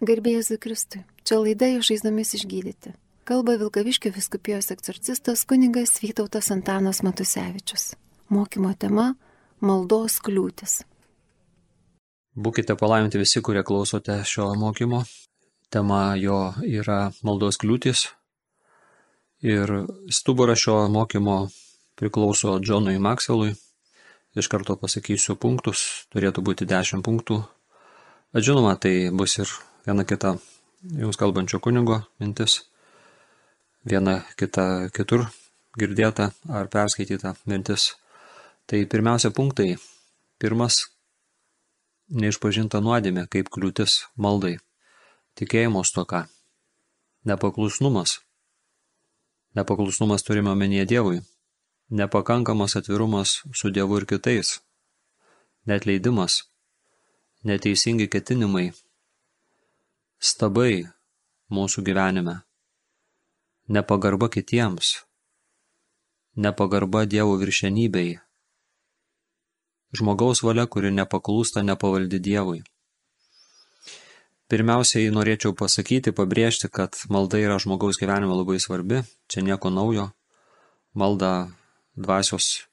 Garbėjai Zukristui. Čia laida jo žaizdomis išgydyti. Kalba Vilkaviškio viskupijos eksorcistas kuningas Vytautas Antanas Matusevičius. Mokymo tema - maldos kliūtis. Būkite palaiminti visi, kurie klausote šio mokymo. Tema jo yra maldos kliūtis. Ir stuburas šio mokymo priklauso Džonui Makselui. Iš karto pasakysiu punktus, turėtų būti 10 punktų. Bet žinoma, tai bus ir viena kita jums kalbančio kunigo mintis, viena kita kitur girdėta ar perskaityta mintis. Tai pirmiausia punktai. Pirmas - neišpažinta nuodėmė kaip kliūtis maldai. Tikėjimo stoka. Nepaklusnumas. Nepaklusnumas turime omenyje Dievui. Nepakankamas atvirumas su Dievu ir kitais. Netleidimas. Neteisingi ketinimai stabai mūsų gyvenime, nepagarba kitiems, nepagarba Dievo viršenybei, žmogaus valia, kuri nepaklūsta, nepavaldi Dievui. Pirmiausiai norėčiau pasakyti, pabrėžti, kad malda yra žmogaus gyvenime labai svarbi, čia nieko naujo. Malda dvasios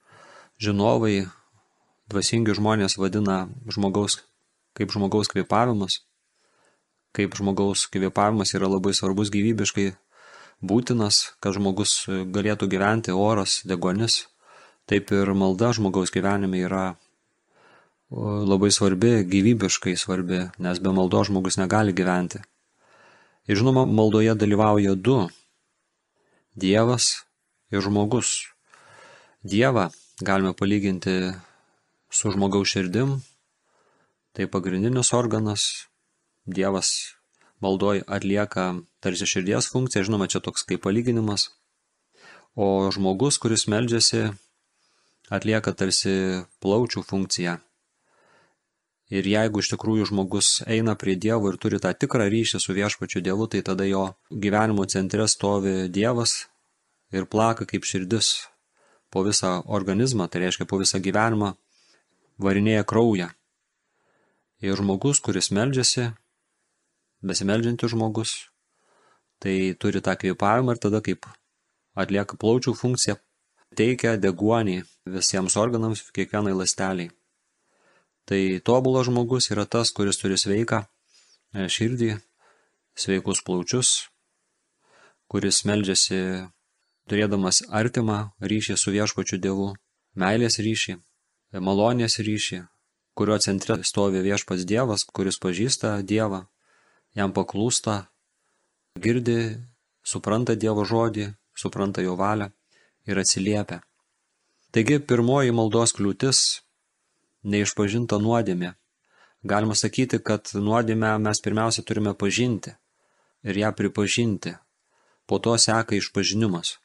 žinovai, dvasingi žmonės vadina žmogaus kaip žmogaus kvėpavimas kaip žmogaus kvėpavimas yra labai svarbus gyvybiškai būtinas, kad žmogus galėtų gyventi oras, degonis, taip ir malda žmogaus gyvenime yra labai svarbi, gyvybiškai svarbi, nes be maldo žmogus negali gyventi. Ir žinoma, maldoje dalyvauja du - Dievas ir žmogus. Dievą galime palyginti su žmogaus širdim, tai pagrindinis organas, Dievas maldoj atlieka tarsi širdies funkciją, žinoma, čia toks kaip palyginimas, o žmogus, kuris meldžiasi, atlieka tarsi plaučių funkciją. Ir jeigu iš tikrųjų žmogus eina prie Dievo ir turi tą tikrą ryšį su viešpačiu Dievu, tai tada jo gyvenimo centre stovi Dievas ir plaka kaip širdis po visą organizmą, tai reiškia po visą gyvenimą, varinėja kraują. Ir žmogus, kuris meldžiasi, besimeldžiantis žmogus, tai turi tą kvėpavimą ir tada kaip atlieka plaučių funkciją, teikia deguonį visiems organams, kiekvienai lasteliai. Tai tobulas žmogus yra tas, kuris turi sveiką e, širdį, sveikus plaučius, kuris meldžiasi turėdamas artimą ryšį su viešpačiu Dievu, meilės ryšį, malonės ryšį, kurio centre stovi viešpats Dievas, kuris pažįsta Dievą, jam paklūsta, girdi, supranta Dievo žodį, supranta jo valią ir atsiliepia. Taigi pirmoji maldos kliūtis - neišpažinta nuodėmė. Galima sakyti, kad nuodėmę mes pirmiausia turime pažinti ir ją pripažinti. Po to seka išpažinimas.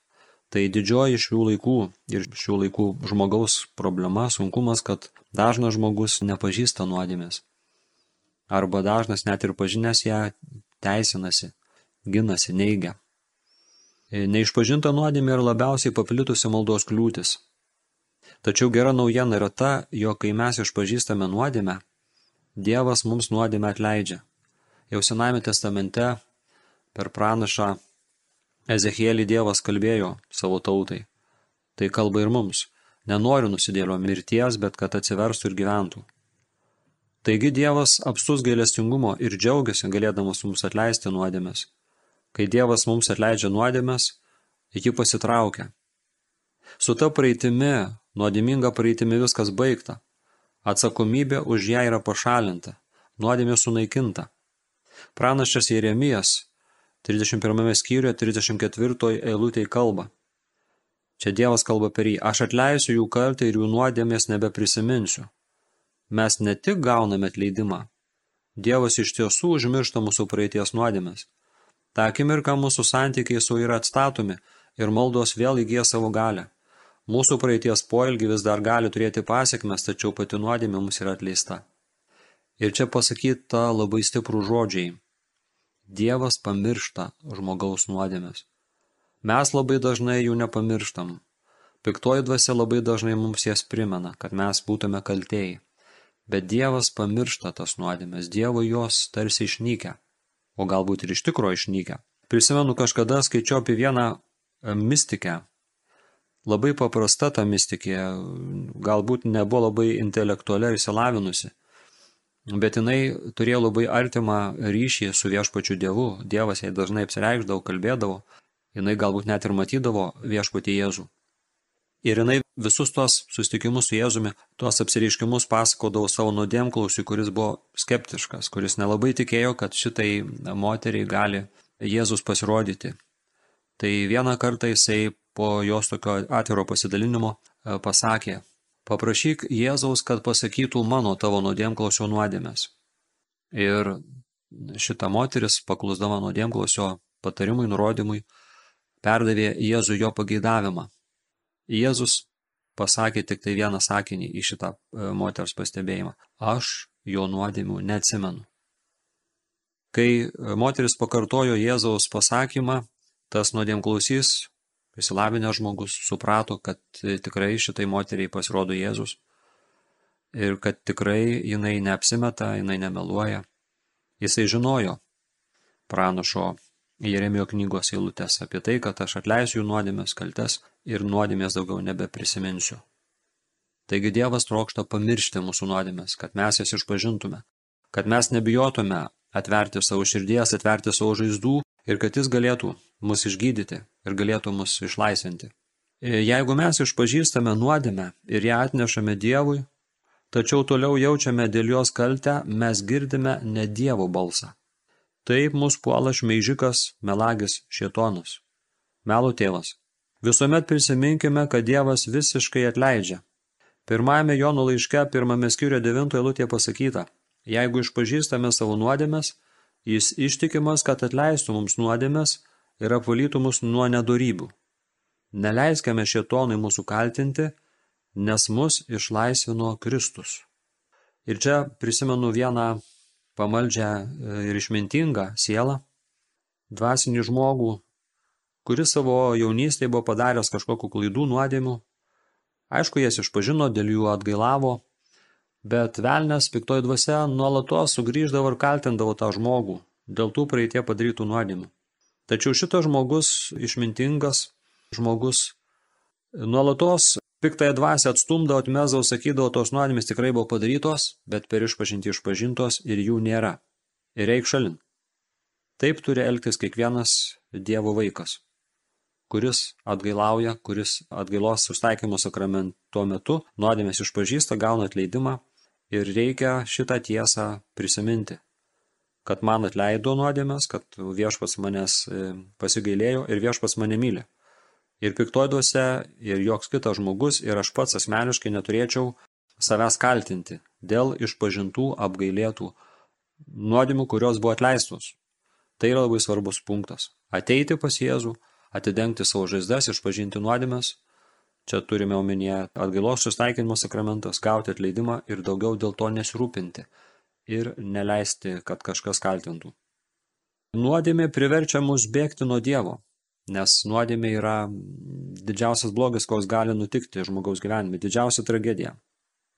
Tai didžioji šių laikų ir šių laikų žmogaus problema, sunkumas, kad dažnas žmogus nepažįsta nuodėmės arba dažnas net ir pažinęs ją teisinasi, ginasi, neigia. E, neišpažinta nuodėmė yra labiausiai paplitusi maldos kliūtis. Tačiau gera naujiena yra ta, jog kai mes išpažįstame nuodėmę, Dievas mums nuodėmę atleidžia. Jau Sename testamente per pranašą Ezechielį Dievas kalbėjo savo tautai. Tai kalba ir mums. Nenoriu nusidėlio mirties, bet kad atsiverstų ir gyventų. Taigi Dievas apstus gailestingumo ir džiaugiasi galėdamas mums atleisti nuodėmes. Kai Dievas mums atleidžia nuodėmes, ji pasitraukia. Su ta praeitimi, nuodėminga praeitimi viskas baigta. Atsakomybė už ją yra pašalinta, nuodėmė sunaikinta. Pranašas Jeremijas 31 skyriuje 34 eilutėje kalba. Čia Dievas kalba per jį, aš atleisiu jų kaltę ir jų nuodėmės nebeprisiminsiu mes ne tik gauname atleidimą, Dievas iš tiesų užmiršta mūsų praeities nuodėmes. Ta akimirka mūsų santykiai su yra atstatomi ir maldos vėl įgyja savo galę. Mūsų praeities poelgi vis dar gali turėti pasiekmes, tačiau pati nuodėmė mums yra atleista. Ir čia pasakyta labai stiprų žodžiai. Dievas pamiršta žmogaus nuodėmes. Mes labai dažnai jų nepamirštam. Piktoji dvasia labai dažnai mums jas primena, kad mes būtume kaltėjai. Bet Dievas pamiršta tas nuodėmes, Dievo jos tarsi išnykę. o galbūt ir iš tikro išnykę. Prisimenu, kažkada skaičiau apie vieną e, mistikę. Labai paprasta ta mistikė, galbūt nebuvo labai intelektualiai išsilavinusi, bet jinai turėjo labai artimą ryšį su viešpačiu Dievu. Dievas jai dažnai apsireikždavo, kalbėdavo, jinai galbūt net ir matydavo viešpatį Jėzų. Ir jinai visus tuos susitikimus su Jėzumi, tuos apsireiškimus pasakodavo savo nuodėmklausiui, kuris buvo skeptiškas, kuris nelabai tikėjo, kad šitai moteriai gali Jėzus pasirodyti. Tai vieną kartą jisai po jos tokio atviro pasidalinimo e, pasakė, paprašyk Jėzaus, kad pasakytų mano tavo nuodėmklausio nuodėmės. Ir šita moteris, paklusdama nuodėmklausio patarimui, nurodymui, perdavė Jėzų jo pageidavimą Jėzus pasakė tik tai vieną sakinį į šitą e, moters pastebėjimą. Aš jo nuodėmių neatsimenu. Kai e, moteris pakartojo Jėzaus pasakymą, tas nuodėmklausys, įsilavinęs žmogus, suprato, kad e, tikrai šitai moteriai pasirodo Jėzus ir kad tikrai jinai neapsimeta, jinai nemeluoja. Jisai žinojo pranašo Jeremijo knygos eilutės apie tai, kad aš atleisiu jų nuodėmės kaltes ir nuodėmės daugiau nebeprisiminsiu. Taigi Dievas trokšta pamiršti mūsų nuodėmės, kad mes jas išpažintume, kad mes nebijotume atverti savo širdies, atverti savo žaizdų ir kad jis galėtų mus išgydyti ir galėtų mus išlaisvinti. Jeigu mes išpažįstame nuodėmę ir ją atnešame Dievui, tačiau toliau jaučiame dėl jos kaltę, mes girdime ne Dievo balsą. Taip mus puola šmeižikas, melagis, šietonas. Melo tėvas. Visuomet prisiminkime, kad Dievas visiškai atleidžia. Pirmajame Jono laiške, pirmame skyrio devintoje lūtė pasakyta, jeigu išpažįstame savo nuodėmes, jis ištikimas, kad atleistų mums nuodėmes ir apvalytų mus nuo nedorybių. Neleiskime šietonai mūsų kaltinti, nes mus išlaisvino Kristus. Ir čia prisimenu vieną pamaldžią e, ir išmintingą sielą, dvasinį žmogų, kuris savo jaunystėje buvo padaręs kažkokiu klaidų nuodėmių. Aišku, jas išpažino, dėl jų atgailavo, bet velnės piktoji dvasia nuolatos sugrįždavo ir kaltindavo tą žmogų dėl tų praeitie padarytų nuodėmių. Tačiau šitas žmogus, išmintingas žmogus, nuolatos Piktąją dvasę atstumdavo, atmesdavo, sakydavo, tos nuodėmės tikrai buvo padarytos, bet per išpažinti išpažintos ir jų nėra. Ir reik šalin. Taip turi elgtis kiekvienas Dievo vaikas, kuris atgailauja, kuris atgailos sustaikymo sakramento metu nuodėmės išpažįsta, gauna atleidimą ir reikia šitą tiesą prisiminti kad man atleido nuodėmės, kad viešpas manęs e, pasigailėjo ir viešpas mane myli ir piktoj dvasia, ir joks kitas žmogus, ir aš pats asmeniškai neturėčiau savęs kaltinti dėl išpažintų apgailėtų nuodėmų, kurios buvo atleistos. Tai yra labai svarbus punktas. Ateiti pas Jėzų, atidengti savo žaizdas, išpažinti nuodėmes. Čia turime omenyje atgailos sustaikinimo sakramentas, gauti atleidimą ir daugiau dėl to nesirūpinti ir neleisti, kad kažkas kaltintų. Nuodėmė priverčia mus bėgti nuo Dievo, nes nuodėmė yra didžiausias blogis, koks gali nutikti žmogaus gyvenime, didžiausia tragedija.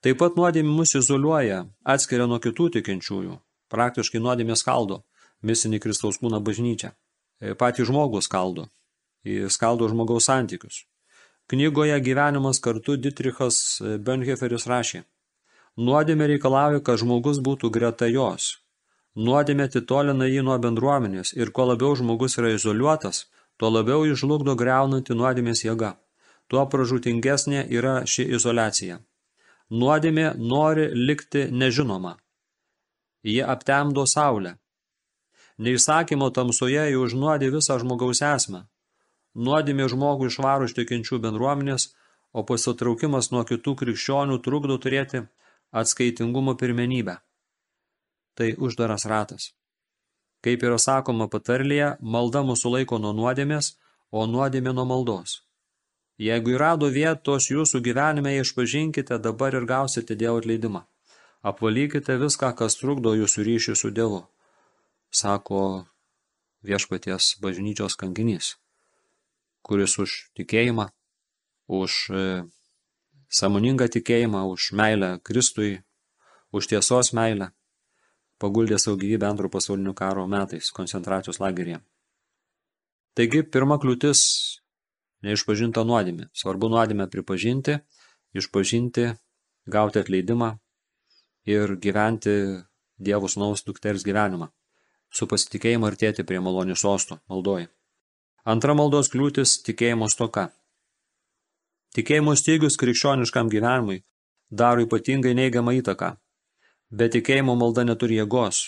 Taip pat nuodėmė mus izoliuoja, atskiria nuo kitų tikinčiųjų, praktiškai nuodėmė skaldo misinį Kristaus kūną bažnyčią. E, patį žmogų skaldo, skaldo žmogaus santykius. Knygoje gyvenimas kartu Dietrichas Benheferis rašė, nuodėmė reikalauja, kad žmogus būtų greta jos. Nuodėmė atitolina jį nuo bendruomenės ir kuo labiau žmogus yra izoliuotas, tuo labiau išžlugdo greunanti nuodėmės jėga. Tuo pražūtingesnė yra ši izolacija. Nuodėmė nori likti nežinoma. Ji aptemdo saulę. Neįsakymo tamsoje jau užnuodė visą žmogaus esmę. Nuodėmė žmogų išvaro iš tikinčių bendruomenės, o pasitraukimas nuo kitų krikščionių trukdo turėti atskaitingumo pirmenybę. Tai uždaras ratas. Kaip yra sakoma patarlėje, malda mūsų laiko nuo nuodėmės, o nuodėmė nuo maldos. Jeigu įrado vietos jūsų gyvenime, išpažinkite dabar ir gausite Dievo atleidimą. Apvalykite viską, kas trukdo jūsų ryšį su Dievu, sako viešpaties bažnyčios kankinys, kuris už tikėjimą, už e, samoningą tikėjimą, už meilę Kristui, už tiesos meilę paguldė savo gyvybę antro pasaulinio karo metais koncentracijos lageryje. Taigi, pirma kliūtis - neišpažinta nuodėmė. Svarbu nuodėmę pripažinti, išpažinti, gauti atleidimą ir gyventi Dievo sūnaus dukters gyvenimą. Su pasitikėjimu artėti prie malonių sostų, maldoji. Antra maldos kliūtis - tikėjimo stoka. Tikėjimo stygius krikščioniškam gyvenimui daro ypatingai neigiamą įtaką. Be tikėjimo malda neturi jėgos.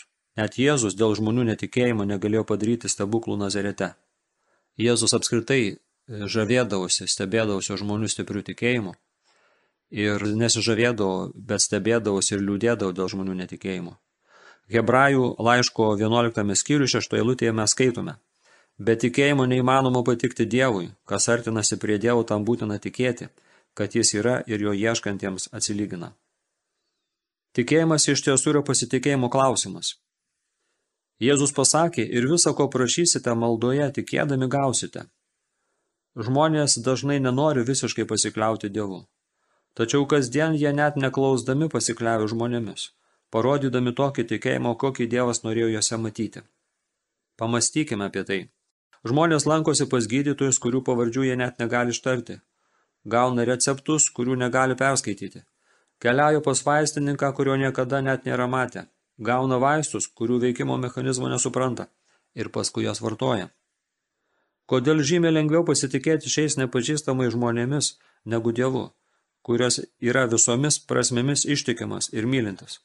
Net Jėzus dėl žmonių netikėjimo negalėjo padaryti stebuklų Nazarete. Jėzus apskritai e, žavėdavosi, stebėdavosi žmonių stiprių tikėjimų ir nesižavėdavo, bet stebėdavosi ir liūdėdavo dėl žmonių netikėjimo. Hebrajų laiško 11 skyrių 6 eilutėje mes skaitome. Be tikėjimo neįmanoma patikti Dievui, kas artinasi prie Dievo tam būtina tikėti, kad jis yra ir jo ieškantiems atsilygina. Tikėjimas iš tiesų yra pasitikėjimo klausimas. Jėzus pasakė, ir visą, ko prašysite maldoje, tikėdami gausite. Žmonės dažnai nenori visiškai pasikliauti Dievu. Tačiau kasdien jie net neklausdami pasikliauja žmonėmis, parodydami tokį tikėjimą, kokį Dievas norėjo juose matyti. Pamastykime apie tai. Žmonės lankosi pas gydytojus, kurių pavardžių jie net negali ištarti. Gauna receptus, kurių negali perskaityti. Keliauja pas vaistininką, kurio niekada net nėra matę. Gauna vaistus, kurių veikimo mechanizmo nesupranta. Ir paskui jas vartoja. Kodėl žymiai lengviau pasitikėti šiais nepažįstamai žmonėmis negu Dievu, kurios yra visomis prasmėmis ištikimas ir mylintis?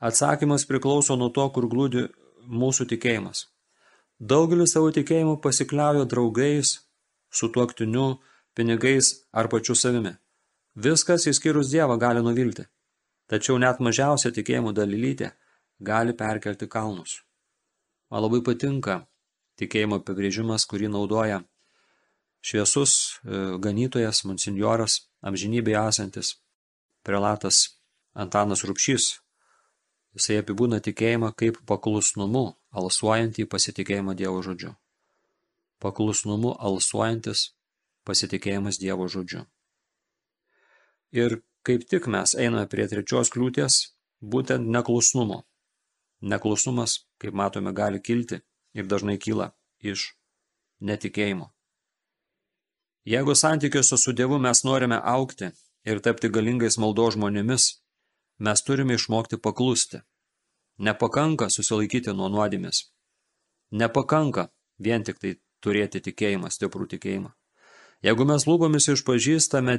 Atsakymas priklauso nuo to, kur glūdi mūsų tikėjimas. Daugelis savo tikėjimų pasikliauja draugais, sutuoktiniu, pinigais ar pačiu savimi. Viskas įskyrus Dievą gali nuvilti, tačiau net mažiausia tikėjimų dalylytė gali perkelti kalnus. Man labai patinka tikėjimo apibrėžimas, kurį naudoja šviesus e, ganytojas, monsinjoras, amžinybėje esantis prelatas Antanas Rupšys. Jisai apibūna tikėjimą kaip paklusnumu, alsuojantį pasitikėjimą Dievo žodžiu. Paklusnumu alsuojantis pasitikėjimas Dievo žodžiu. Ir kaip tik mes einame prie trečios kliūties, būtent neklusnumo. Neklusnumas, kaip matome, gali kilti ir dažnai kyla iš netikėjimo. Jeigu santykiuose su Dievu mes norime aukti ir tapti galingais maldo žmonėmis, mes turime išmokti paklusti. Nepakanka susilaikyti nuo nuodėmės. Nepakanka vien tik tai turėti tikėjimą, stiprų tikėjimą. Jeigu mes lūpomis išpažįstame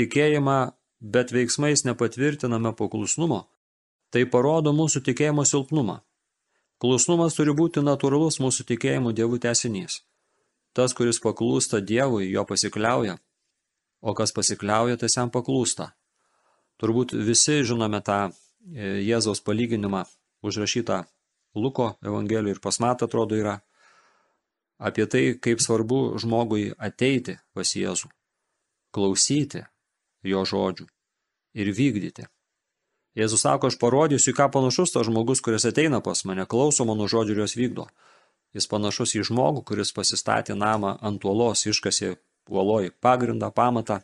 tikėjimą, bet veiksmais nepatvirtiname paklusnumo, tai parodo mūsų tikėjimo silpnumą. Klusnumas turi būti natūralus mūsų tikėjimo dievų tesinys. Tas, kuris paklūsta dievui, jo pasikliauja, o kas pasikliauja, tas jam paklūsta. Turbūt visi žinome tą e, Jėzaus palyginimą užrašytą Luko Evangelijoje ir pasmat atrodo yra apie tai, kaip svarbu žmogui ateiti pas Jėzų, klausyti, jo žodžių ir vykdyti. Jėzus sako, aš parodysiu, ką panašus tas žmogus, kuris ateina pas mane, klauso mano žodžių ir juos vykdo. Jis panašus į žmogų, kuris pasistatė namą ant uolos, iškasė uoloj pagrindą, pamatą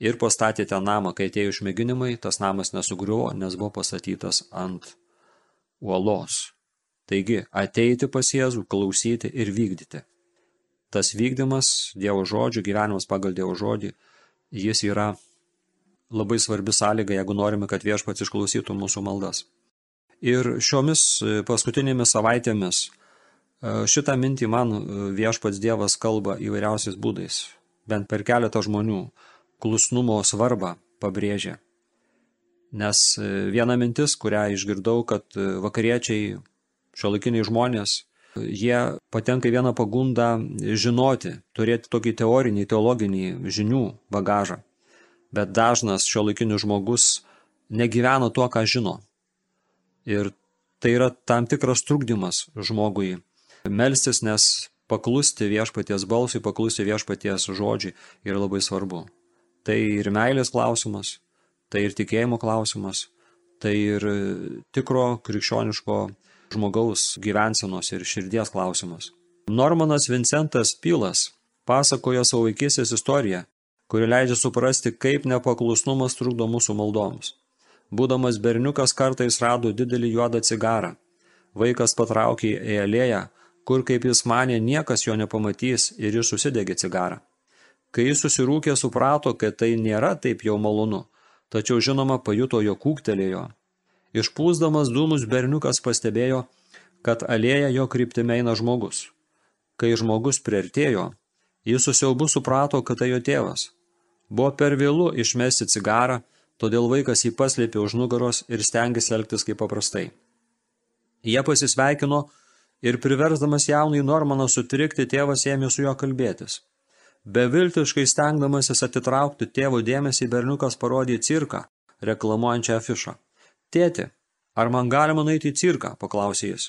ir pastatė ten namą. Kai atėjo išmėginimai, tas namas nesugriuvo, nes buvo pastatytas ant uolos. Taigi, ateiti pas Jėzų, klausyti ir vykdyti. Tas vykdymas Dievo žodžių, gyvenimas pagal Dievo žodį, jis yra labai svarbi sąlyga, jeigu norime, kad viešpats išklausytų mūsų maldas. Ir šiomis e, paskutinėmis savaitėmis e, šitą mintį man e, viešpats Dievas kalba įvairiausiais būdais, bent per keletą žmonių klusnumo svarbą pabrėžia. Nes viena mintis, kurią išgirdau, kad vakariečiai, šiuolaikiniai žmonės, jie patenka į vieną pagundą žinoti, turėti tokį teorinį, teologinį žinių bagažą bet dažnas šio laikinis žmogus negyvena tuo, ką žino. Ir tai yra tam tikras trukdymas žmogui melstis, nes paklusti viešpaties balsui, paklusti viešpaties žodžiui yra labai svarbu. Tai ir meilės klausimas, tai ir tikėjimo klausimas, tai ir tikro krikščioniško žmogaus gyvensenos ir širdies klausimas. Normanas Vincentas Pilas pasakojo savo vaikystės istoriją, kuri leidžia suprasti, kaip nepaklusnumas trukdo mūsų maldoms. Būdamas berniukas kartais rado didelį juodą cigarą. Vaikas patraukė į alėją, kur, kaip jis manė, niekas jo nepamatys ir jis susidegė cigarą. Kai jis susirūkė, suprato, kad tai nėra taip jau malonu, tačiau žinoma pajuto jo kūktelėjo. Išpūsdamas dūmus berniukas pastebėjo, kad alėja jo kryptime eina žmogus. Kai žmogus priartėjo, jis susiaubu suprato, kad tai jo tėvas. Buvo per vėlų išmesti cigarą, todėl vaikas jį paslėpė už nugaros ir stengiasi elgtis kaip paprastai. Jie pasisveikino ir priversdamas jaunai Normaną sutrikti, tėvas ėmė su juo kalbėtis. Beviltiškai stengdamasis atitraukti tėvo dėmesį, berniukas parodė cirką, reklamuojančią afišą. Tėti, ar man galima nueiti į cirką, paklausė jis.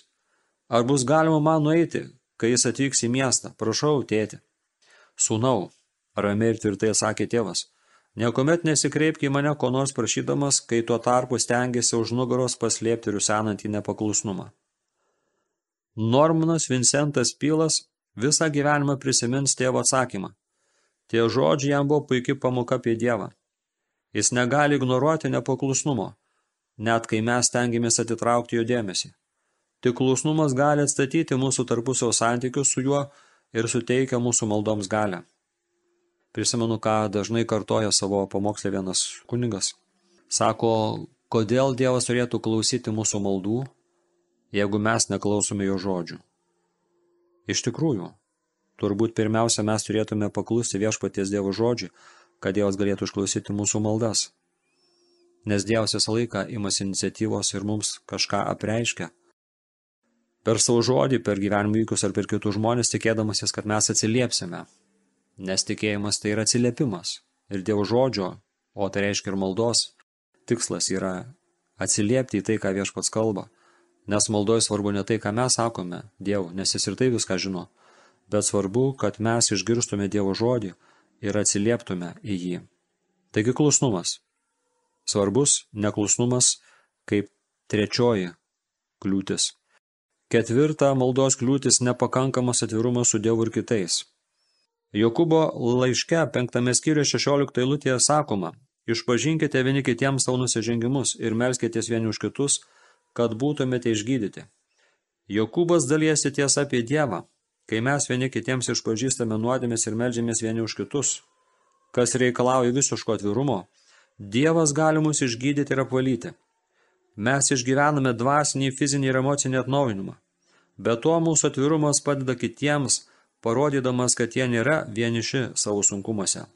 Ar bus galima man nueiti, kai jis atvyks į miestą? Prašau, tėti. Sūnau, ramiai ir tvirtai sakė tėvas, Niekuomet nesikreipk į mane ko nors prašydamas, kai tuo tarpu stengiasi už nugaros paslėpti rusenantį nepaklusnumą. Normanas Vincentas Pilas visą gyvenimą prisimins tėvo atsakymą. Tie žodžiai jam buvo puikiai pamoka apie Dievą. Jis negali ignoruoti nepaklusnumo, net kai mes stengiamės atitraukti jo dėmesį. Tik klusnumas gali atstatyti mūsų tarpusio santykius su juo ir suteikia mūsų maldoms galę. Prisimenu, ką dažnai kartoja savo pamokslė vienas kunigas. Sako, kodėl Dievas turėtų klausyti mūsų maldų, jeigu mes neklausome jo žodžių. Iš tikrųjų, turbūt pirmiausia mes turėtume paklusti viešpaties Dievo žodžiui, kad Dievas galėtų išklausyti mūsų maldas. Nes Dievas visą laiką imasi iniciatyvos ir mums kažką apreiškia. Per savo žodį, per gyvenimo įvykius ar per kitus žmonės, tikėdamasis, kad mes atsiliepsime, nes tikėjimas tai yra atsiliepimas. Ir Dievo žodžio, o tai reiškia ir maldos, tikslas yra atsiliepti į tai, ką viešpats kalba. Nes maldoje svarbu ne tai, ką mes sakome Dievu, nes jis ir tai viską žino, bet svarbu, kad mes išgirstume Dievo žodį ir atsilieptume į jį. Taigi klusnumas. Svarbus neklusnumas kaip trečioji kliūtis. Ketvirta maldos kliūtis nepakankamas atvirumas su Dievu ir kitais. Jokūbo laiške penktame skyriuje 16 eilutėje sakoma, išpažinkite vieni kitiems savo nusižengimus ir melskitės vieni už kitus, kad būtumėte išgydyti. Jokūbas dalyjasi tiesa apie Dievą, kai mes vieni kitiems išpažįstame nuodėmės ir melžiamės vieni už kitus, kas reikalauja visiško atvirumo, Dievas gali mus išgydyti ir apvalyti. Mes išgyvename dvasinį, fizinį ir emocinį atnaujinimą. Be to mūsų atvirumas padeda kitiems – parodydamas, kad jie nėra vieniši savo sunkumuose.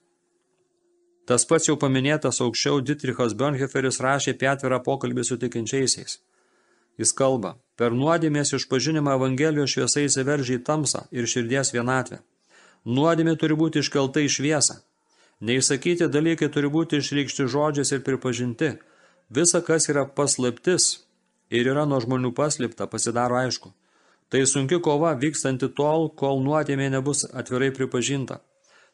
Tas pats jau paminėtas aukščiau Dietrichas Bönheferis rašė apie atvirą pokalbį su tikinčiaisiais. Jis kalba, per nuodėmės išpažinimą Evangelijos šviesa įsiveržia į tamsą ir širdies vienatvę. Nuodėmė turi būti iškelta į šviesą. Neįsakyti dalykai turi būti išreikšti žodžiais ir pripažinti. Visa, kas yra paslaptis ir yra nuo žmonių paslėpta, pasidaro aišku. Tai sunki kova vykstanti tol, kol nuodėmė nebus atvirai pripažinta.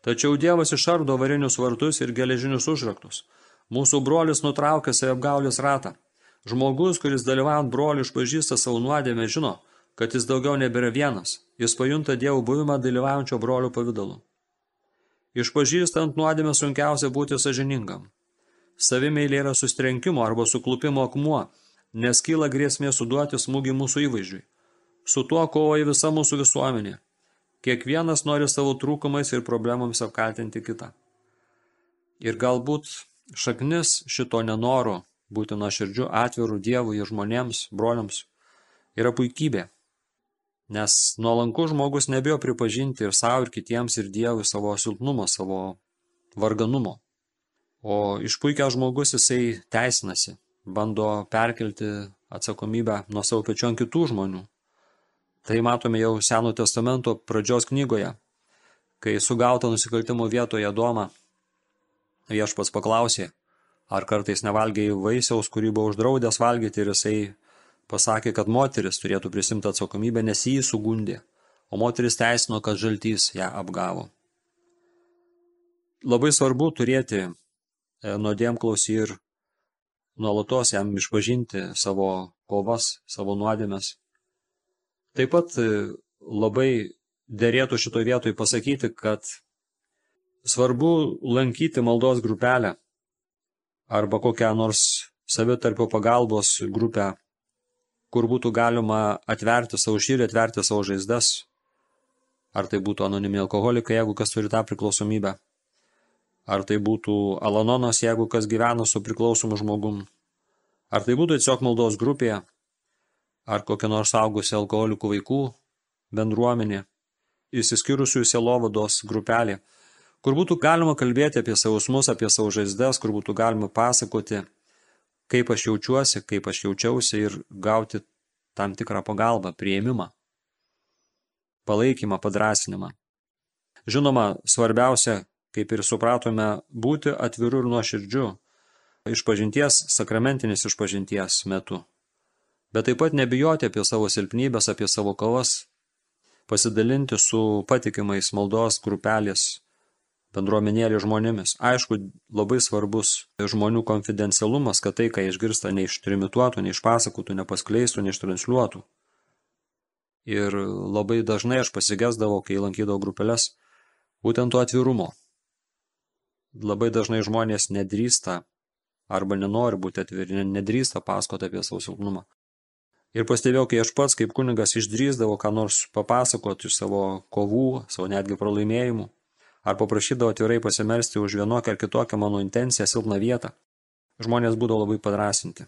Tačiau Dievas išardo varinius vartus ir geležinius užraktus. Mūsų brolis nutraukia savapgaulės ratą. Žmogus, kuris dalyvaujant brolių išpažįsta savo nuodėmę, žino, kad jis daugiau nebėra vienas. Jis pajunta Dievo buvimą dalyvaujančio brolių pavydalu. Išpažįstant nuodėmę sunkiausia būti sažiningam. Savimeilė yra sustrenkimo arba suklupimo akmuo, nes kyla grėsmė suduoti smūgį mūsų įvaizdžiui. Su tuo kovoja visa mūsų visuomenė. Kiekvienas nori savo trūkumais ir problemomis apkaltinti kitą. Ir galbūt šaknis šito nenoro būti nuoširdžiu atviru Dievui ir žmonėms, broliams, yra puikybė. Nes nuolankus žmogus nebijo pripažinti ir savo, ir kitiems, ir Dievui savo silpnumo, savo varganumo. O išpuikę žmogus jisai teisinasi, bando perkelti atsakomybę nuo savo pečių ant kitų žmonių. Tai matome jau Seno testamento pradžios knygoje, kai sugauta nusikaltimo vietoje Doma, viešpats paklausė, ar kartais nevalgiai vaisiaus, kurį buvo uždraudęs valgyti ir jisai pasakė, kad moteris turėtų prisimti atsakomybę, nes jį sugundė, o moteris teisino, kad žaltys ją apgavo. Labai svarbu turėti nuodėmklausį ir nuolatos jam išpažinti savo kovas, savo nuodėmes Taip pat e, labai dėrėtų šitoj vietoj pasakyti, kad svarbu lankyti maldos grupelę arba kokią nors savitarpio pagalbos grupę, kur būtų galima atverti savo širdį, atverti savo žaizdas. Ar tai būtų anonimi alkoholikai, jeigu kas turi tą priklausomybę. Ar tai būtų alanonas, jeigu kas gyvena su priklausomu žmogum. Ar tai būtų tiesiog maldos grupėje, ar kokia nors augusi alkoholikų vaikų bendruomenė, įsiskyrusių selovados grupelė, kur būtų galima kalbėti apie sausmus, apie savo žaizdas, kur būtų galima pasakoti, kaip aš jaučiuosi, kaip aš jaučiausi ir gauti tam tikrą pagalbą, prieimimą, palaikymą, padrasinimą. Žinoma, svarbiausia, kaip ir supratome, būti atviru ir nuoširdžiu išpažinties, sakramentinis išpažinties metu bet taip pat nebijoti apie savo silpnybės, apie savo kovas, pasidalinti su patikimais maldos grupelės bendruomenėlė žmonėmis. Aišku, labai svarbus žmonių konfidencialumas, kad tai, ką išgirsta, neištrimituotų, neišpasakotų, nepaskleistų, neištransliuotų. Ir labai dažnai aš pasigesdavau, kai lankydavau grupelės, būtent to atvirumo. Labai dažnai žmonės nedrįsta arba nenori būti atviri, nedrįsta pasakoti apie savo silpnumą. Ir pastebėjau, kai aš pats kaip kunigas išdrįsdavau ką nors papasakoti iš savo kovų, savo netgi pralaimėjimų, ar paprašydavau atvirai pasimelsti už vienokią ar kitokią mano intenciją silpną vietą, žmonės būdavo labai padrasinti.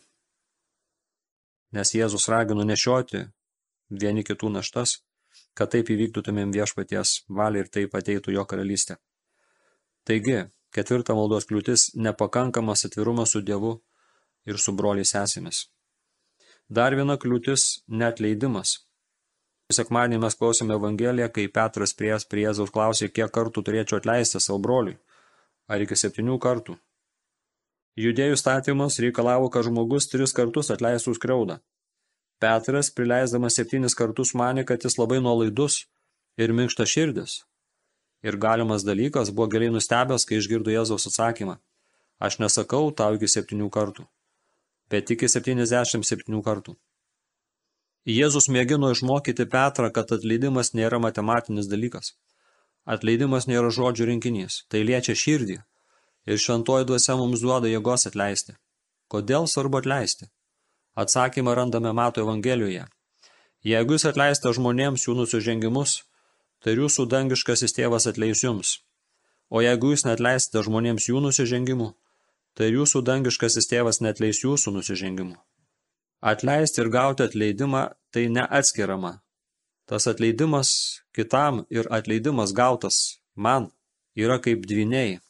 Nes Jėzus ragino nešioti vieni kitų naštas, kad taip įvykdytumėm viešpaties valią ir taip ateitų jo karalystė. Taigi, ketvirta maldos kliūtis – nepakankamas atvirumas su Dievu ir su broliais sesėmis. Dar viena kliūtis – neatleidimas. Sekmadienį mes klausėme Evangeliją, kai Petras priejas prie Jėzaus klausė, kiek kartų turėčiau atleisti savo broliui. Ar iki septynių kartų? Judėjų statymas reikalavo, kad žmogus tris kartus atleistų skriaudą. Petras, prileisdamas septynis kartus, manė, kad jis labai nuolaidus ir minkšta širdis. Ir galimas dalykas buvo giliai nustebęs, kai išgirdo Jėzaus atsakymą. Aš nesakau tau iki septynių kartų bet iki 77 kartų. Jėzus mėgino išmokyti Petrą, kad atleidimas nėra matematinis dalykas. Atleidimas nėra žodžių rinkinys, tai liečia širdį. Ir šventoji dvasia mums duoda jėgos atleisti. Kodėl svarbu atleisti? Atsakymą randame Mato Evangelijoje. Jeigu jūs atleisite žmonėms jų nusižengimus, tai jūsų dangiškasis tėvas atleis jums. O jeigu jūs netleisite žmonėms jų nusižengimų, tai jūsų dangiškasis tėvas netleis jūsų nusižengimų. Atleisti ir gauti atleidimą tai neatskiriama. Tas atleidimas kitam ir atleidimas gautas man yra kaip dviniai.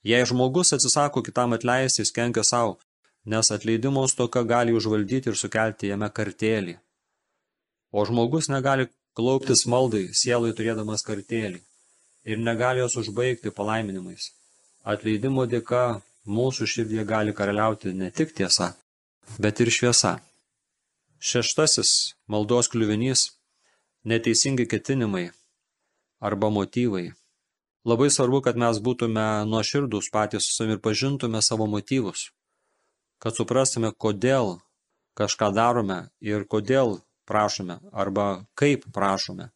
Jei žmogus atsisako kitam atleisti, jis kenkia savo, nes atleidimo stoka gali užvaldyti ir sukelti jame kartėlį. O žmogus negali klauptis maldai, sielai turėdamas kartėlį ir negali jos užbaigti palaiminimais. Atleidimo dėka mūsų širdie gali karaliauti ne tik tiesa, bet ir šviesa. Šeštasis maldos kliuvinys – neteisingi ketinimai arba motyvai. Labai svarbu, kad mes būtume nuoširdus patys su savimi ir pažintume savo motyvus, kad suprastume, kodėl kažką darome ir kodėl prašome arba kaip prašome.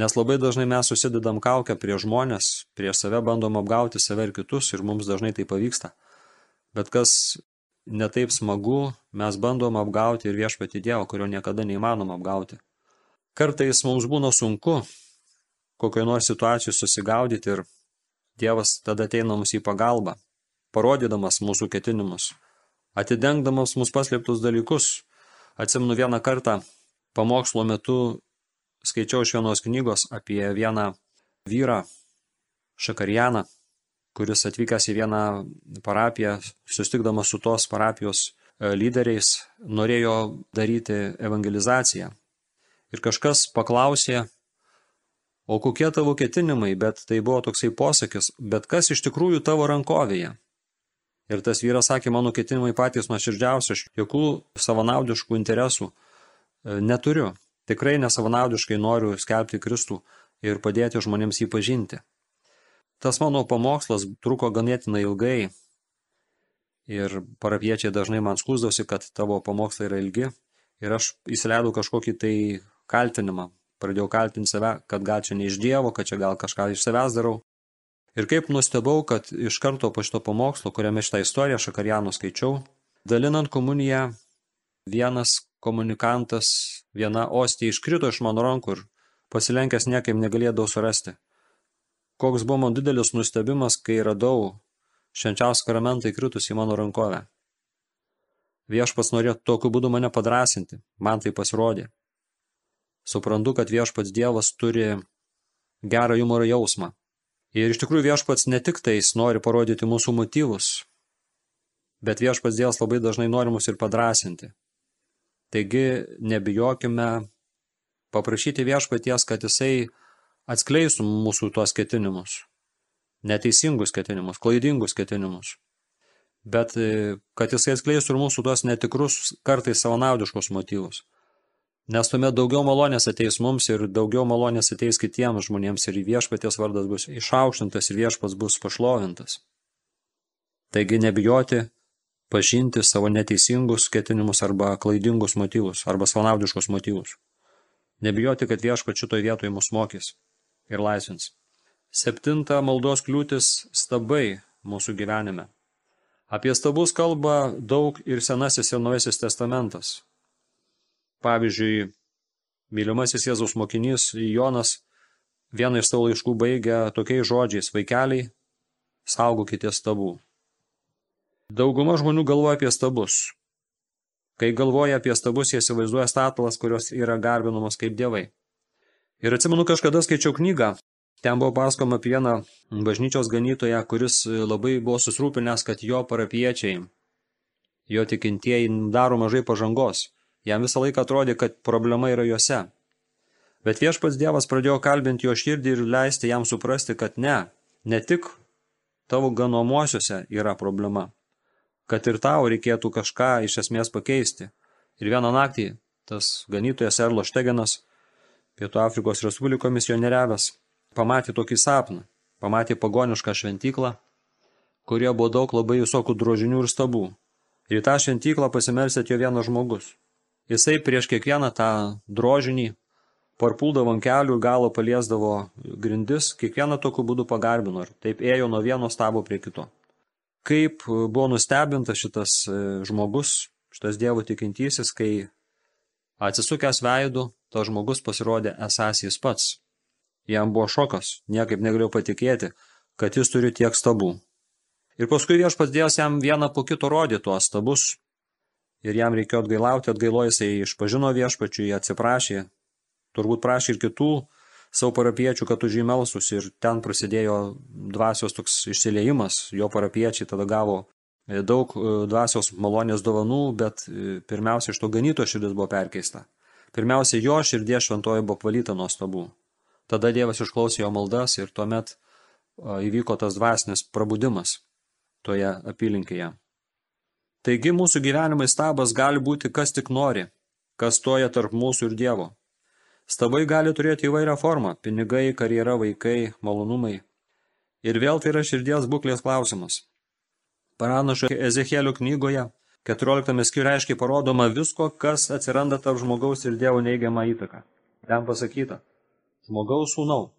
Nes labai dažnai mes susidedam kaukę prie žmonės, prie save bandom apgauti save ir kitus ir mums dažnai tai pavyksta. Bet kas netaip smagu, mes bandom apgauti ir viešpati Dievą, kurio niekada neįmanom apgauti. Kartais mums būna sunku kokioje nors situacijoje susigaudyti ir Dievas tada ateina mums į pagalbą, parodydamas mūsų ketinimus, atidengdamas mūsų paslėptus dalykus. Atsimnu vieną kartą pamokslo metu skaičiau iš vienos knygos apie vieną vyrą, Šakarianą, kuris atvykęs į vieną parapiją, sustikdamas su tos parapijos e, lyderiais, norėjo daryti evangelizaciją. Ir kažkas paklausė, o kokie tavo ketinimai, bet tai buvo toksai posakis, bet kas iš tikrųjų tavo rankovėje? Ir tas vyras sakė, mano ketinimai patys nuoširdžiausi, aš jokių savanaudiškų interesų e, neturiu. Tikrai nesavanaudiškai noriu skelbti Kristų ir padėti žmonėms jį pažinti. Tas mano pamokslas truko ganėtinai ilgai ir parapiečiai dažnai man skūsdavosi, kad tavo pamokslai yra ilgi ir aš įsileidau kažkokį tai kaltinimą. Pradėjau kaltinti save, kad gal čia ne iš Dievo, kad čia gal kažką iš savęs darau. Ir kaip nustebau, kad iš karto po šito pamokslo, kuriame šitą istoriją Šakarijanų skaičiau, Dalinant komuniją, vienas komunikantas, viena ostija iškrito iš mano rankų ir pasilenkęs niekaip negalėdavau surasti. Koks buvo man didelis nustebimas, kai radau švenčiausią sakramentą įkritus į mano rankovę. Viešpats norėjo tokiu būdu mane padrasinti, man tai pasirodė. Suprantu, kad viešpats Dievas turi gerą humoro jausmą. Ir iš tikrųjų viešpats ne tik tais nori parodyti mūsų motyvus, bet viešpats Dievas labai dažnai nori mus ir padrasinti. Taigi nebijokime paprašyti viešpaties, kad jisai atskleistų mūsų tuos ketinimus, neteisingus ketinimus, klaidingus ketinimus bet e, kad jisai atskleistų ir mūsų tuos netikrus, kartais savanaudiškus motyvus. Nes tuomet daugiau malonės ateis mums ir daugiau malonės ateis kitiems žmonėms ir viešpaties vardas bus išaukštintas ir viešpas bus pašlovintas. Taigi nebijoti pažinti savo neteisingus ketinimus arba klaidingus motyvus arba savanaudiškus motyvus. Nebijoti, kad viešpat šitoje vietoje mus mokys ir laisvins. Septinta maldos kliūtis stabai mūsų gyvenime. Apie stabus kalba daug ir Senasis ir Naujasis testamentas. Pavyzdžiui, mylimasis Jėzaus mokinys Jonas vieną iš savo laiškų baigia tokiais žodžiais – vaikeliai, saugokite stabų. Dauguma žmonių galvoja apie stabus. Kai galvoja apie stabus, jie įsivaizduoja statulas, kurios yra garbinamos kaip dievai. Ir atsimenu, kažkada skaičiau knygą Ten buvo pasakoma apie vieną bažnyčios ganytoją, kuris labai buvo susirūpinęs, kad jo parapiečiai, jo tikintieji daro mažai pažangos. Jam visą laiką atrodė, kad problema yra juose. Bet viešpats Dievas pradėjo kalbinti jo širdį ir leisti jam suprasti, kad ne, ne tik tavo ganomuosiuose yra problema, kad ir tau reikėtų kažką iš esmės pakeisti. Ir vieną naktį tas ganytojas Erlo Štegenas, Pietų Afrikos Respubliko misionieriavęs, pamatė tokį sapną, pamatė pagonišką šventyklą, kurie buvo daug labai visokių drožinių ir stabų. Ir į tą šventyklą pasimelsi atėjo vienas žmogus. Jisai prieš kiekvieną tą drožinį parpuldavo ant kelių ir galo paliesdavo grindis, kiekvieną tokiu būdu pagarbino ir taip ėjo nuo vieno stabo prie kito. Kaip buvo nustebintas šitas e, žmogus, šitas dievo tikintysis, kai atsisukęs veidų, to žmogus pasirodė esas jis pats. Jam buvo šokas, niekaip negalėjau patikėti, kad jis turi tiek stabų. Ir paskui viešpats Dievas jam vieną po kito rodė tuos stabus. Ir jam reikėjo atgailauti, atgailo jisai išpažino viešpačiui, atsiprašė. Turbūt prašė ir kitų savo parapiečių, kad už jį melsus ir ten prasidėjo dvasios toks išsiliejimas. Jo parapiečiai tada gavo e, daug e, dvasios malonės dovanų, bet e, pirmiausia iš to ganyto širdis buvo perkeista. Pirmiausia, jo širdie šventoji buvo apvalyta nuo stabų. Tada Dievas išklausė jo maldas ir tuomet įvyko tas dvasinis prabudimas toje apylinkėje. Taigi mūsų gyvenimai stabas gali būti kas tik nori, kas stoja tarp mūsų ir Dievo. Stabai gali turėti įvairią formą – pinigai, karjera, vaikai, malonumai. Ir vėl tai yra širdies būklės klausimas. Paranašo Ezekėlio knygoje 14 skyriuje aiškiai parodoma visko, kas atsiranda tarp žmogaus ir Dievo neigiamą įtaką. Ten pasakyta – žmogaus sūnau.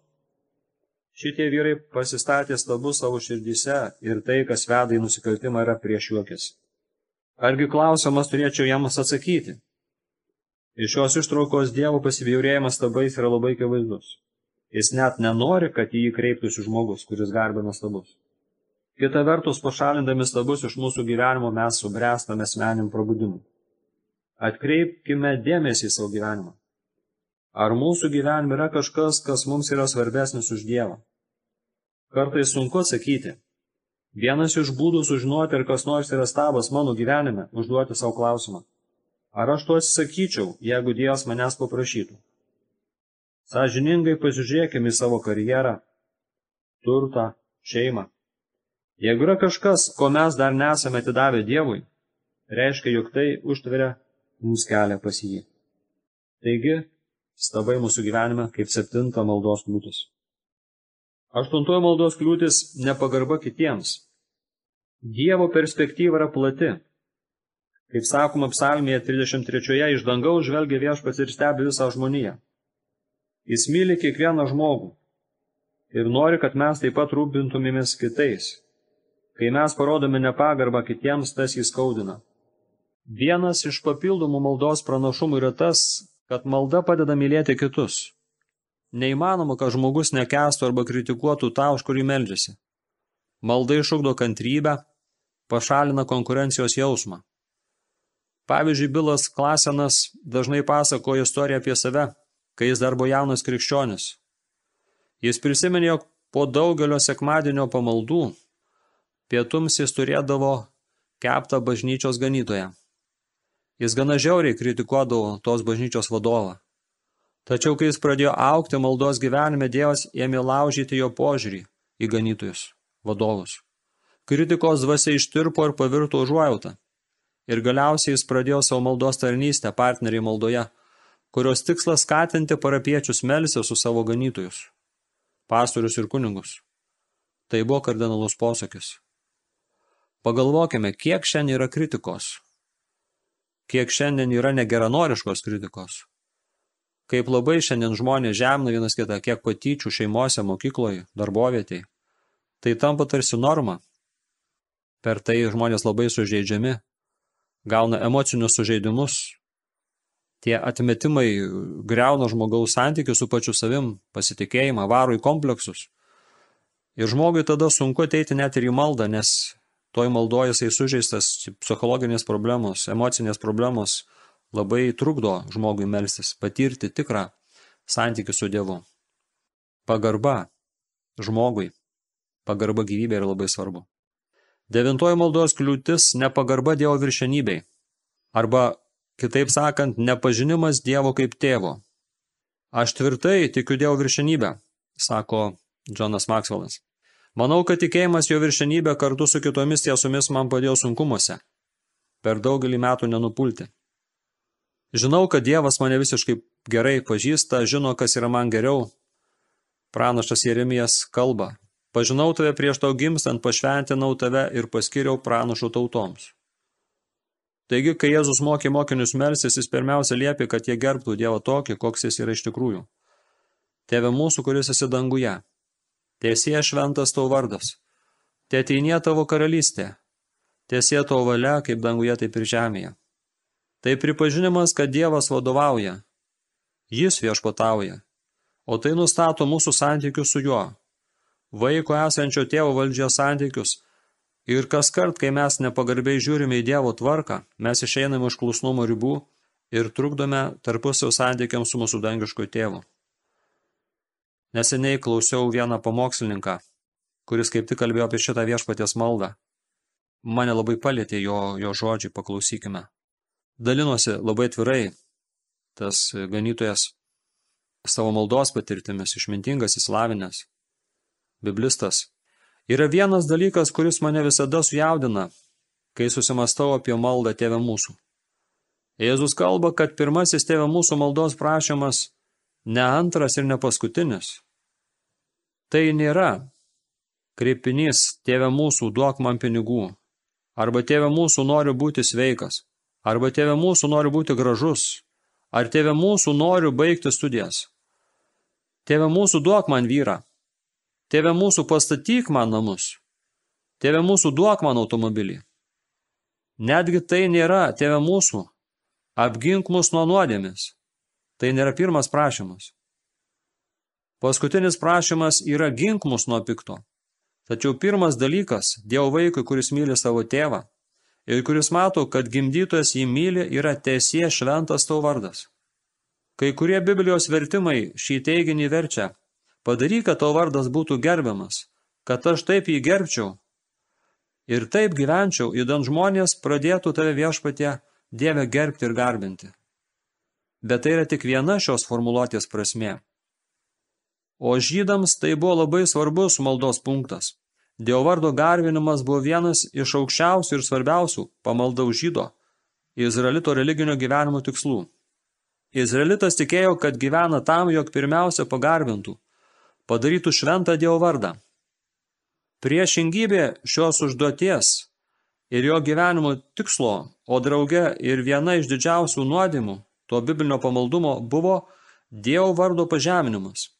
Šitie vyrai pasistatė stabus savo širdyse ir tai, kas veda į nusikaltimą, yra prieš juokis. Argi klausimas turėčiau jiems atsakyti? Iš šios ištraukos Dievo pasibjaurėjimas stabais yra labai akivaizdus. Jis net nenori, kad į jį kreiptųsi žmogus, kuris garbina stabus. Kita vertus, pašalindami stabus iš mūsų gyvenimo mes subręstame asmenim prabudimui. Atkreipkime dėmesį į savo gyvenimą. Ar mūsų gyvenime yra kažkas, kas mums yra svarbesnis už Dievą? Kartais sunku atsakyti. Vienas iš būdų sužinoti, ar kas nors yra stabas mano gyvenime, užduoti savo klausimą. Ar aš to atsisakyčiau, jeigu Dievas manęs paprašytų? Sažiningai pasižiūrėkime į savo karjerą, turtą, šeimą. Jeigu yra kažkas, ko mes dar nesame atidavę Dievui, reiškia, jog tai užtveria mums kelią pas jį. Taigi, stabai mūsų gyvenime kaip septinta maldos kliūtis. Aštuntoji maldos kliūtis – nepagarba kitiems. Dievo perspektyva yra plati. Kaip sakoma psalmėje 33 iš dangaus žvelgia viešpats ir stebi visą žmoniją. Jis myli kiekvieną žmogų ir nori, kad mes taip pat rūpintumėmės kitais. Kai mes parodome nepagarbą kitiems, tas jį skaudina. Vienas iš papildomų maldos pranašumų yra tas, kad malda padeda mylėti kitus. Neįmanoma, kad žmogus nekestų arba kritikuotų tą, už kurį meldžiasi. Malda išugdo kantrybę, pašalina konkurencijos jausmą. Pavyzdžiui, Bilas Klasenas dažnai pasakojo istoriją apie save, kai jis dar buvo jaunas krikščionis. Jis prisiminė, jog po daugelio sekmadienio pamaldų pietums jis turėdavo keptą bažnyčios ganytoją. Jis gana žiauriai kritikuodavo tos bažnyčios vadovą. Tačiau, kai jis pradėjo aukti maldos gyvenime, Dievas ėmė laužyti jo požiūrį į ganytojus, vadovus. Kritikos dvasia ištirpo ir pavirto užuojautą. Ir galiausiai jis pradėjo savo maldos tarnystę partneriai maldoje, kurios tikslas skatinti parapiečius melsi su savo ganytojus, pastorius ir kunigus. Tai buvo kardinalus posakis. Pagalvokime, kiek šiandien yra kritikos, kiek šiandien yra negeranoriškos kritikos Kaip labai šiandien žmonės žemina vienas kitą, kiek patyčių šeimose, mokykloje, darbovietėje. Tai tampa tarsi norma. Per tai žmonės labai sužeidžiami, gauna emocinius sužeidimus. Tie atmetimai greuna žmogaus santykių su pačiu savim, pasitikėjimą, varo į kompleksus. Ir žmogui tada sunku ateiti net ir į maldą, nes toj maldoje jisai sužeistas psichologinės problemos, emocinės problemos, labai trukdo žmogui melstis, patirti tikrą santykių su Dievu. Pagarba žmogui, pagarba gyvybė yra labai svarbu. Devintoji maldos kliūtis – nepagarba Dievo viršenybei. Arba, kitaip sakant, nepažinimas Dievo kaip tėvo. Aš tvirtai tikiu Dievo viršenybę, sako Jonas Maxwellas. Manau, kad tikėjimas jo viršenybė kartu su kitomis tiesomis man padėjo sunkumuose. Per daugelį metų nenupulti. Žinau, kad Dievas mane visiškai gerai pažįsta, žino, kas yra man geriau. Pranašas Jeremijas kalba. Pažinau tave prieš tau gimstant, pašventinau tave ir paskiriau pranašų tautoms. Taigi, kai Jėzus mokė mokinius melsis, jis pirmiausia liepė, kad jie gerbtų Dievą tokį, koks jis yra iš tikrųjų. Tėve mūsų, kuris esi danguje. Tiesie šventas tavo vardas. Tėteinė tavo karalystė. Tiesie tavo valia, kaip danguje, taip ir žemėje. Tai pripažinimas, kad Dievas vadovauja. Jis viešpatauja. O tai nustato mūsų santykius su juo. Vaiko esančio tėvo valdžios santykius. Ir kas kart, kai mes nepagarbiai žiūrime į Dievo tvarką, mes išeiname iš klusnumo ribų ir trukdome tarpusio santykiams su mūsų dangišku tėvu. Neseniai klausiau vieną pamokslininką, kuris kaip tik kalbėjo apie šitą viešpaties maldą. Mane labai palėtė jo, jo žodžiai, paklausykime dalinosi labai atvirai tas ganytojas savo maldos patirtimis, išmintingas, įslavinęs, biblistas. Yra vienas dalykas, kuris mane visada sujaudina, kai susimastau apie maldą Tėvę mūsų. Jėzus kalba, kad pirmasis Tėvė mūsų maldos prašymas ne antras ir ne paskutinis. Tai nėra kreipinys Tėvė mūsų duok man pinigų, arba Tėvė mūsų noriu būti sveikas. Arba tėve mūsų noriu būti gražus. Ar tėve mūsų noriu baigti studijas. Tėve mūsų duok man vyrą. Tėve mūsų pastatyk man namus. Tėve mūsų duok man automobilį. Netgi tai nėra tėve mūsų. Apgink mus nuo nuodėmis. Tai nėra pirmas prašymas. Paskutinis prašymas yra gink mus nuo pikto. Tačiau pirmas dalykas Dievo vaikui, kuris myli savo tėvą, ir kuris mato, kad gimdytojas jį myli, yra tiesie šventas tau vardas. Kai kurie Biblijos vertimai šį teiginį verčia, padaryk, kad tau vardas būtų gerbiamas, kad aš taip jį gerbčiau ir taip gyvenčiau, įdant žmonės pradėtų tave viešpatie Dievę gerbti ir garbinti. Bet tai yra tik viena šios formuluotės prasmė. O žydams tai buvo labai svarbus maldos punktas. Dievo vardo garbinimas buvo vienas iš aukščiausių ir svarbiausių pamalda už žydo Izraelito religinio gyvenimo tikslų. Izraelitas tikėjo, kad gyvena tam, jog pirmiausia pagarbintų, padarytų šventą Dievo vardą. Priešingybė šios užduoties ir jo gyvenimo tikslo, o drauge ir viena iš didžiausių nuodimų to biblinio pamaldumo buvo Dievo vardo pažeminimas,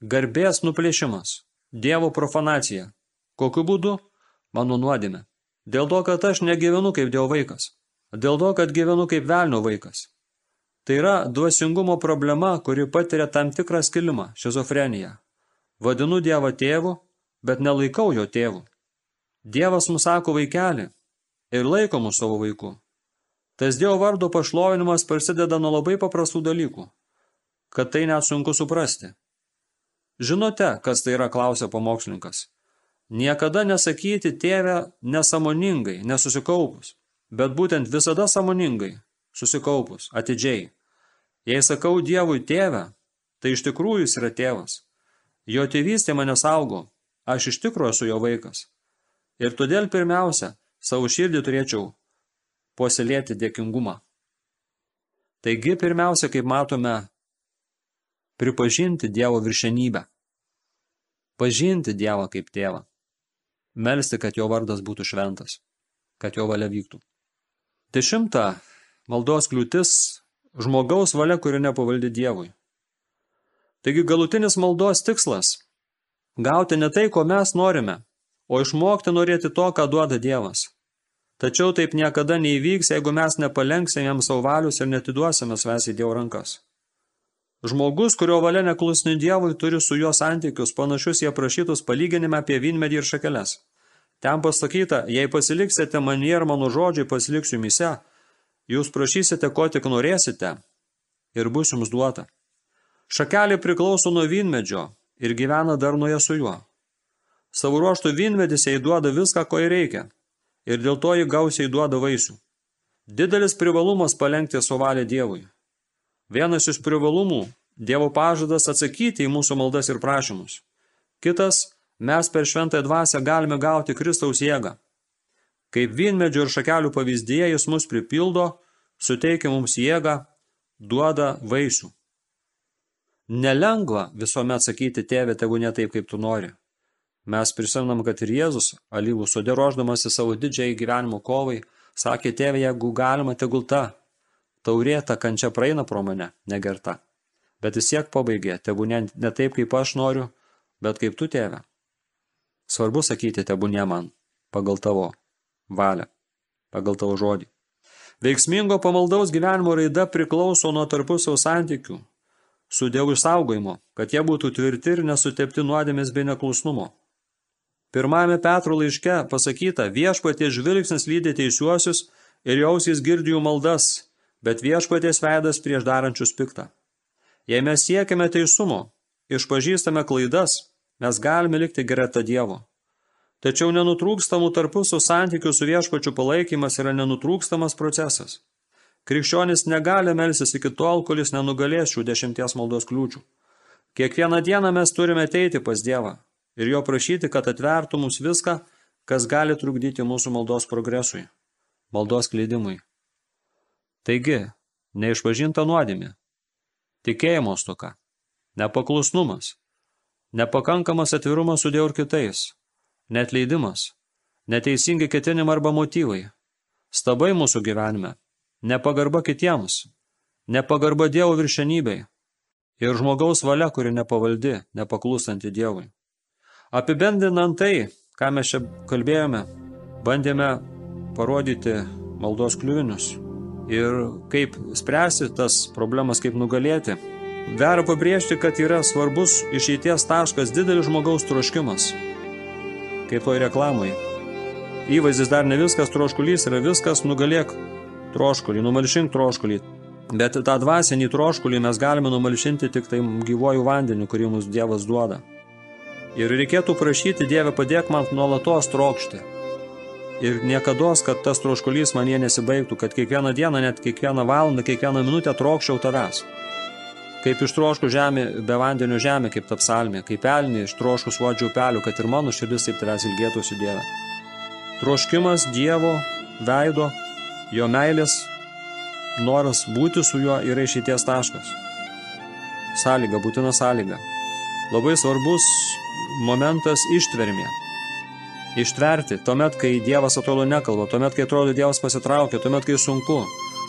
garbės nuplėšimas, Dievo profanacija, Kokiu būdu? Mano nuodėme. Dėl to, kad aš negyvenu kaip Dievo vaikas. Dėl to, kad gyvenu kaip velnio vaikas. Tai yra duosingumo problema, kuri patiria tam tikrą skilimą, šizofreniją. Vadinu Dievą tėvu, bet nelaikau jo tėvu. Dievas mus sako vaikelį ir laiko mus savo vaiku. Tas Dievo vardo pašlovinimas prasideda nuo labai paprastų dalykų, kad tai net sunku suprasti. Žinote, kas tai yra, klausia pamokslininkas. Niekada nesakyti tėvę nesamoningai, nesusikaupus, bet būtent visada samoningai, susikaupus, atidžiai. Jei sakau Dievui tėvę, tai iš tikrųjų jis yra tėvas. Jo tėvystė mane saugo, aš iš tikrųjų esu jo vaikas. Ir todėl pirmiausia, savo širdį turėčiau puoselėti dėkingumą. Taigi, pirmiausia, kaip matome, pripažinti Dievo viršenybę. Pažinti Dievą kaip tėvą. Melsti, kad jo vardas būtų šventas, kad jo valia vyktų. Dešimta maldos kliūtis – žmogaus valia, kuri nepavaldi Dievui. Taigi galutinis maldos tikslas – gauti ne tai, ko mes norime, o išmokti norėti to, ką duoda Dievas. Tačiau taip niekada neįvyks, jeigu mes nepalenksim jam savo valius ir netiduosime savęs į Dievo rankas. Žmogus, kurio valia neklusni Dievui, turi su juo santykius, panašius jie prašytus palyginime apie vynmedį ir šakeles. Ten pasakyta, jei pasiliksite manie ir mano žodžiai pasiliksiu mise, jūs prašysite, ko tik norėsite, ir bus jums duota. Šakelė priklauso nuo vynmedžio ir gyvena darnoje su juo. Savo ruoštų vynmedis jai duoda viską, ko jai reikia, ir dėl to jį gausiai duoda vaisių. Didelis privalumas palenkti suvalę Dievui. Vienas iš privalumų – Dievo pažadas atsakyti į mūsų maldas ir prašymus. Kitas – mes per šventąją dvasę galime gauti Kristaus jėgą. Kaip vynmedžio ir šakelių pavyzdėje jis mus pripildo, suteikia mums jėgą, duoda vaisių. Nelengva visuomet sakyti tėvė tegu ne taip, kaip tu nori. Mes prisimenam, kad ir Jėzus, alyvų sudėroždamas į savo didžiai gyvenimo kovai, sakė tėvė, jeigu galima, tegul ta, Taurė ta kančia praeina pro mane, negerta. Bet vis tiek pabaigė, tebu ne, ne taip, kaip aš noriu, bet kaip tu, tėve. Svarbu sakyti, tebu ne man, pagal tavo valią, pagal tavo žodį. Veiksmingo pamaldaus gyvenimo raida priklauso nuo tarpusio santykių, su Dievo išsaugojimo, kad jie būtų tvirti ir nesutepti nuodėmės bei neklusnumo. Pirmame Petro laiške pasakyta, viešpatie žvilgsnis lydė teisiuosius ir jausys girdi jų maldas, bet viešpaties veidas prieš darančius piktą. Jei mes siekiame teisumo, išpažįstame klaidas, mes galime likti greta Dievo. Tačiau nenutrūkstamų tarpusų santykių su viešpačiu palaikymas yra nenutrūkstamas procesas. Krikščionis negali melsis iki tol, kol jis nenugalės šių dešimties maldos kliūčių. Kiekvieną dieną mes turime ateiti pas Dievą ir jo prašyti, kad atvertų mums viską, kas gali trukdyti mūsų maldos progresui, maldos klydimui. Taigi, neišpažinta nuodėmė, tikėjimo stoka, nepaklusnumas, nepakankamas atvirumas su Dievu ir kitais, netleidimas, neteisingi ketinimai arba motyvai, stabai mūsų gyvenime, nepagarba kitiems, nepagarba Dievo viršenybei. Ir žmogaus valia, kuri nepavaldi, nepaklūstanti Dievui. Apibendinant tai, ką mes čia kalbėjome, bandėme parodyti maldos kliuvinius ir kaip spręsti tas problemas, kaip nugalėti. Vera pabrėžti, kad yra svarbus išeities taškas didelis žmogaus troškimas. Kaip toj reklamai. Įvaizdis dar ne viskas troškulys, yra viskas nugalėk troškulį, numalšink troškulį. Bet tą dvasinį troškulį mes galime numalšinti tik tai gyvojų vandeniu, kurį mums Dievas duoda. Ir reikėtų prašyti Dievę padėk man nuolatos trokšti ir niekados, kad tas troškulys man jie nesibaigtų, kad kiekvieną dieną, net kiekvieną valandą, kiekvieną minutę trokščiau tavęs. Kaip ištrošku žemė, be vandenio žemė, kaip ta psalmė, kaip pelnį ištrošku suodžių upelių, kad ir mano širdis taip tavęs ilgėtųsi Dieve. Troškimas Dievo, veido, jo meilės, noras būti su juo yra išeities taškas. Sąlyga, būtina sąlyga. Labai svarbus momentas ištvermė. Ištverti, tuomet, kai Dievas atrodo nekalba, tuomet, kai atrodo Dievas pasitraukia, tuomet, kai sunku,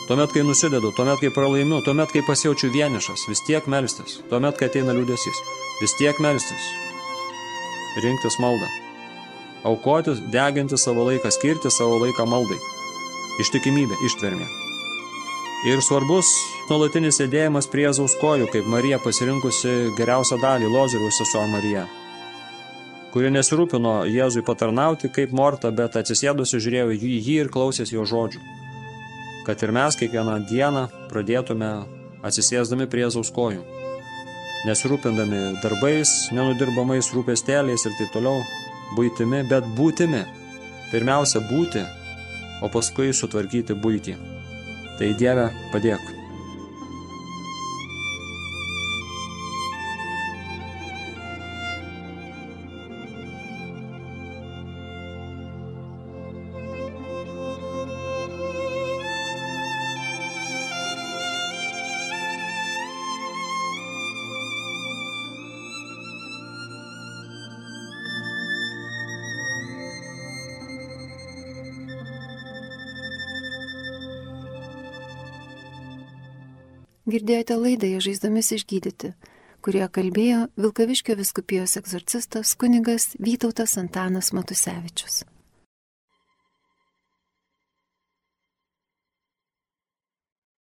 tuomet, kai nusidedu, tuomet, kai pralaimiu, tuomet, kai pasijaučiu vienišas, vis tiek melstis, tuomet, kai ateina liūdėsys, vis tiek melstis, rinktis maldą, aukotis, deginti savo laiką, skirti savo laiką maldai. ištikimybė, ištvermė. Ir svarbus nuolatinis sėdėjimas prie Jėzaus kojų, kaip Marija pasirinkusi geriausią dalį Lozeriaus sesuo Marija, kuri nesirūpino Jėzui patarnauti kaip Morta, bet atsisėdusi žiūrėjo į jį ir klausėsi jo žodžių. Kad ir mes kiekvieną dieną pradėtume atsisėsdami prie Jėzaus kojų, nesirūpindami darbais, nenudirbamais rūpestėliais ir taip toliau, būtimi, bet būtimi. Pirmiausia būti, o paskui sutvarkyti būtį. Tai Dieve padėk. Girdėjote laidą Žaizdomis išgydyti, kurie kalbėjo Vilkaviškio viskupijos egzorcistas kunigas Vytautas Antanas Matusevičius.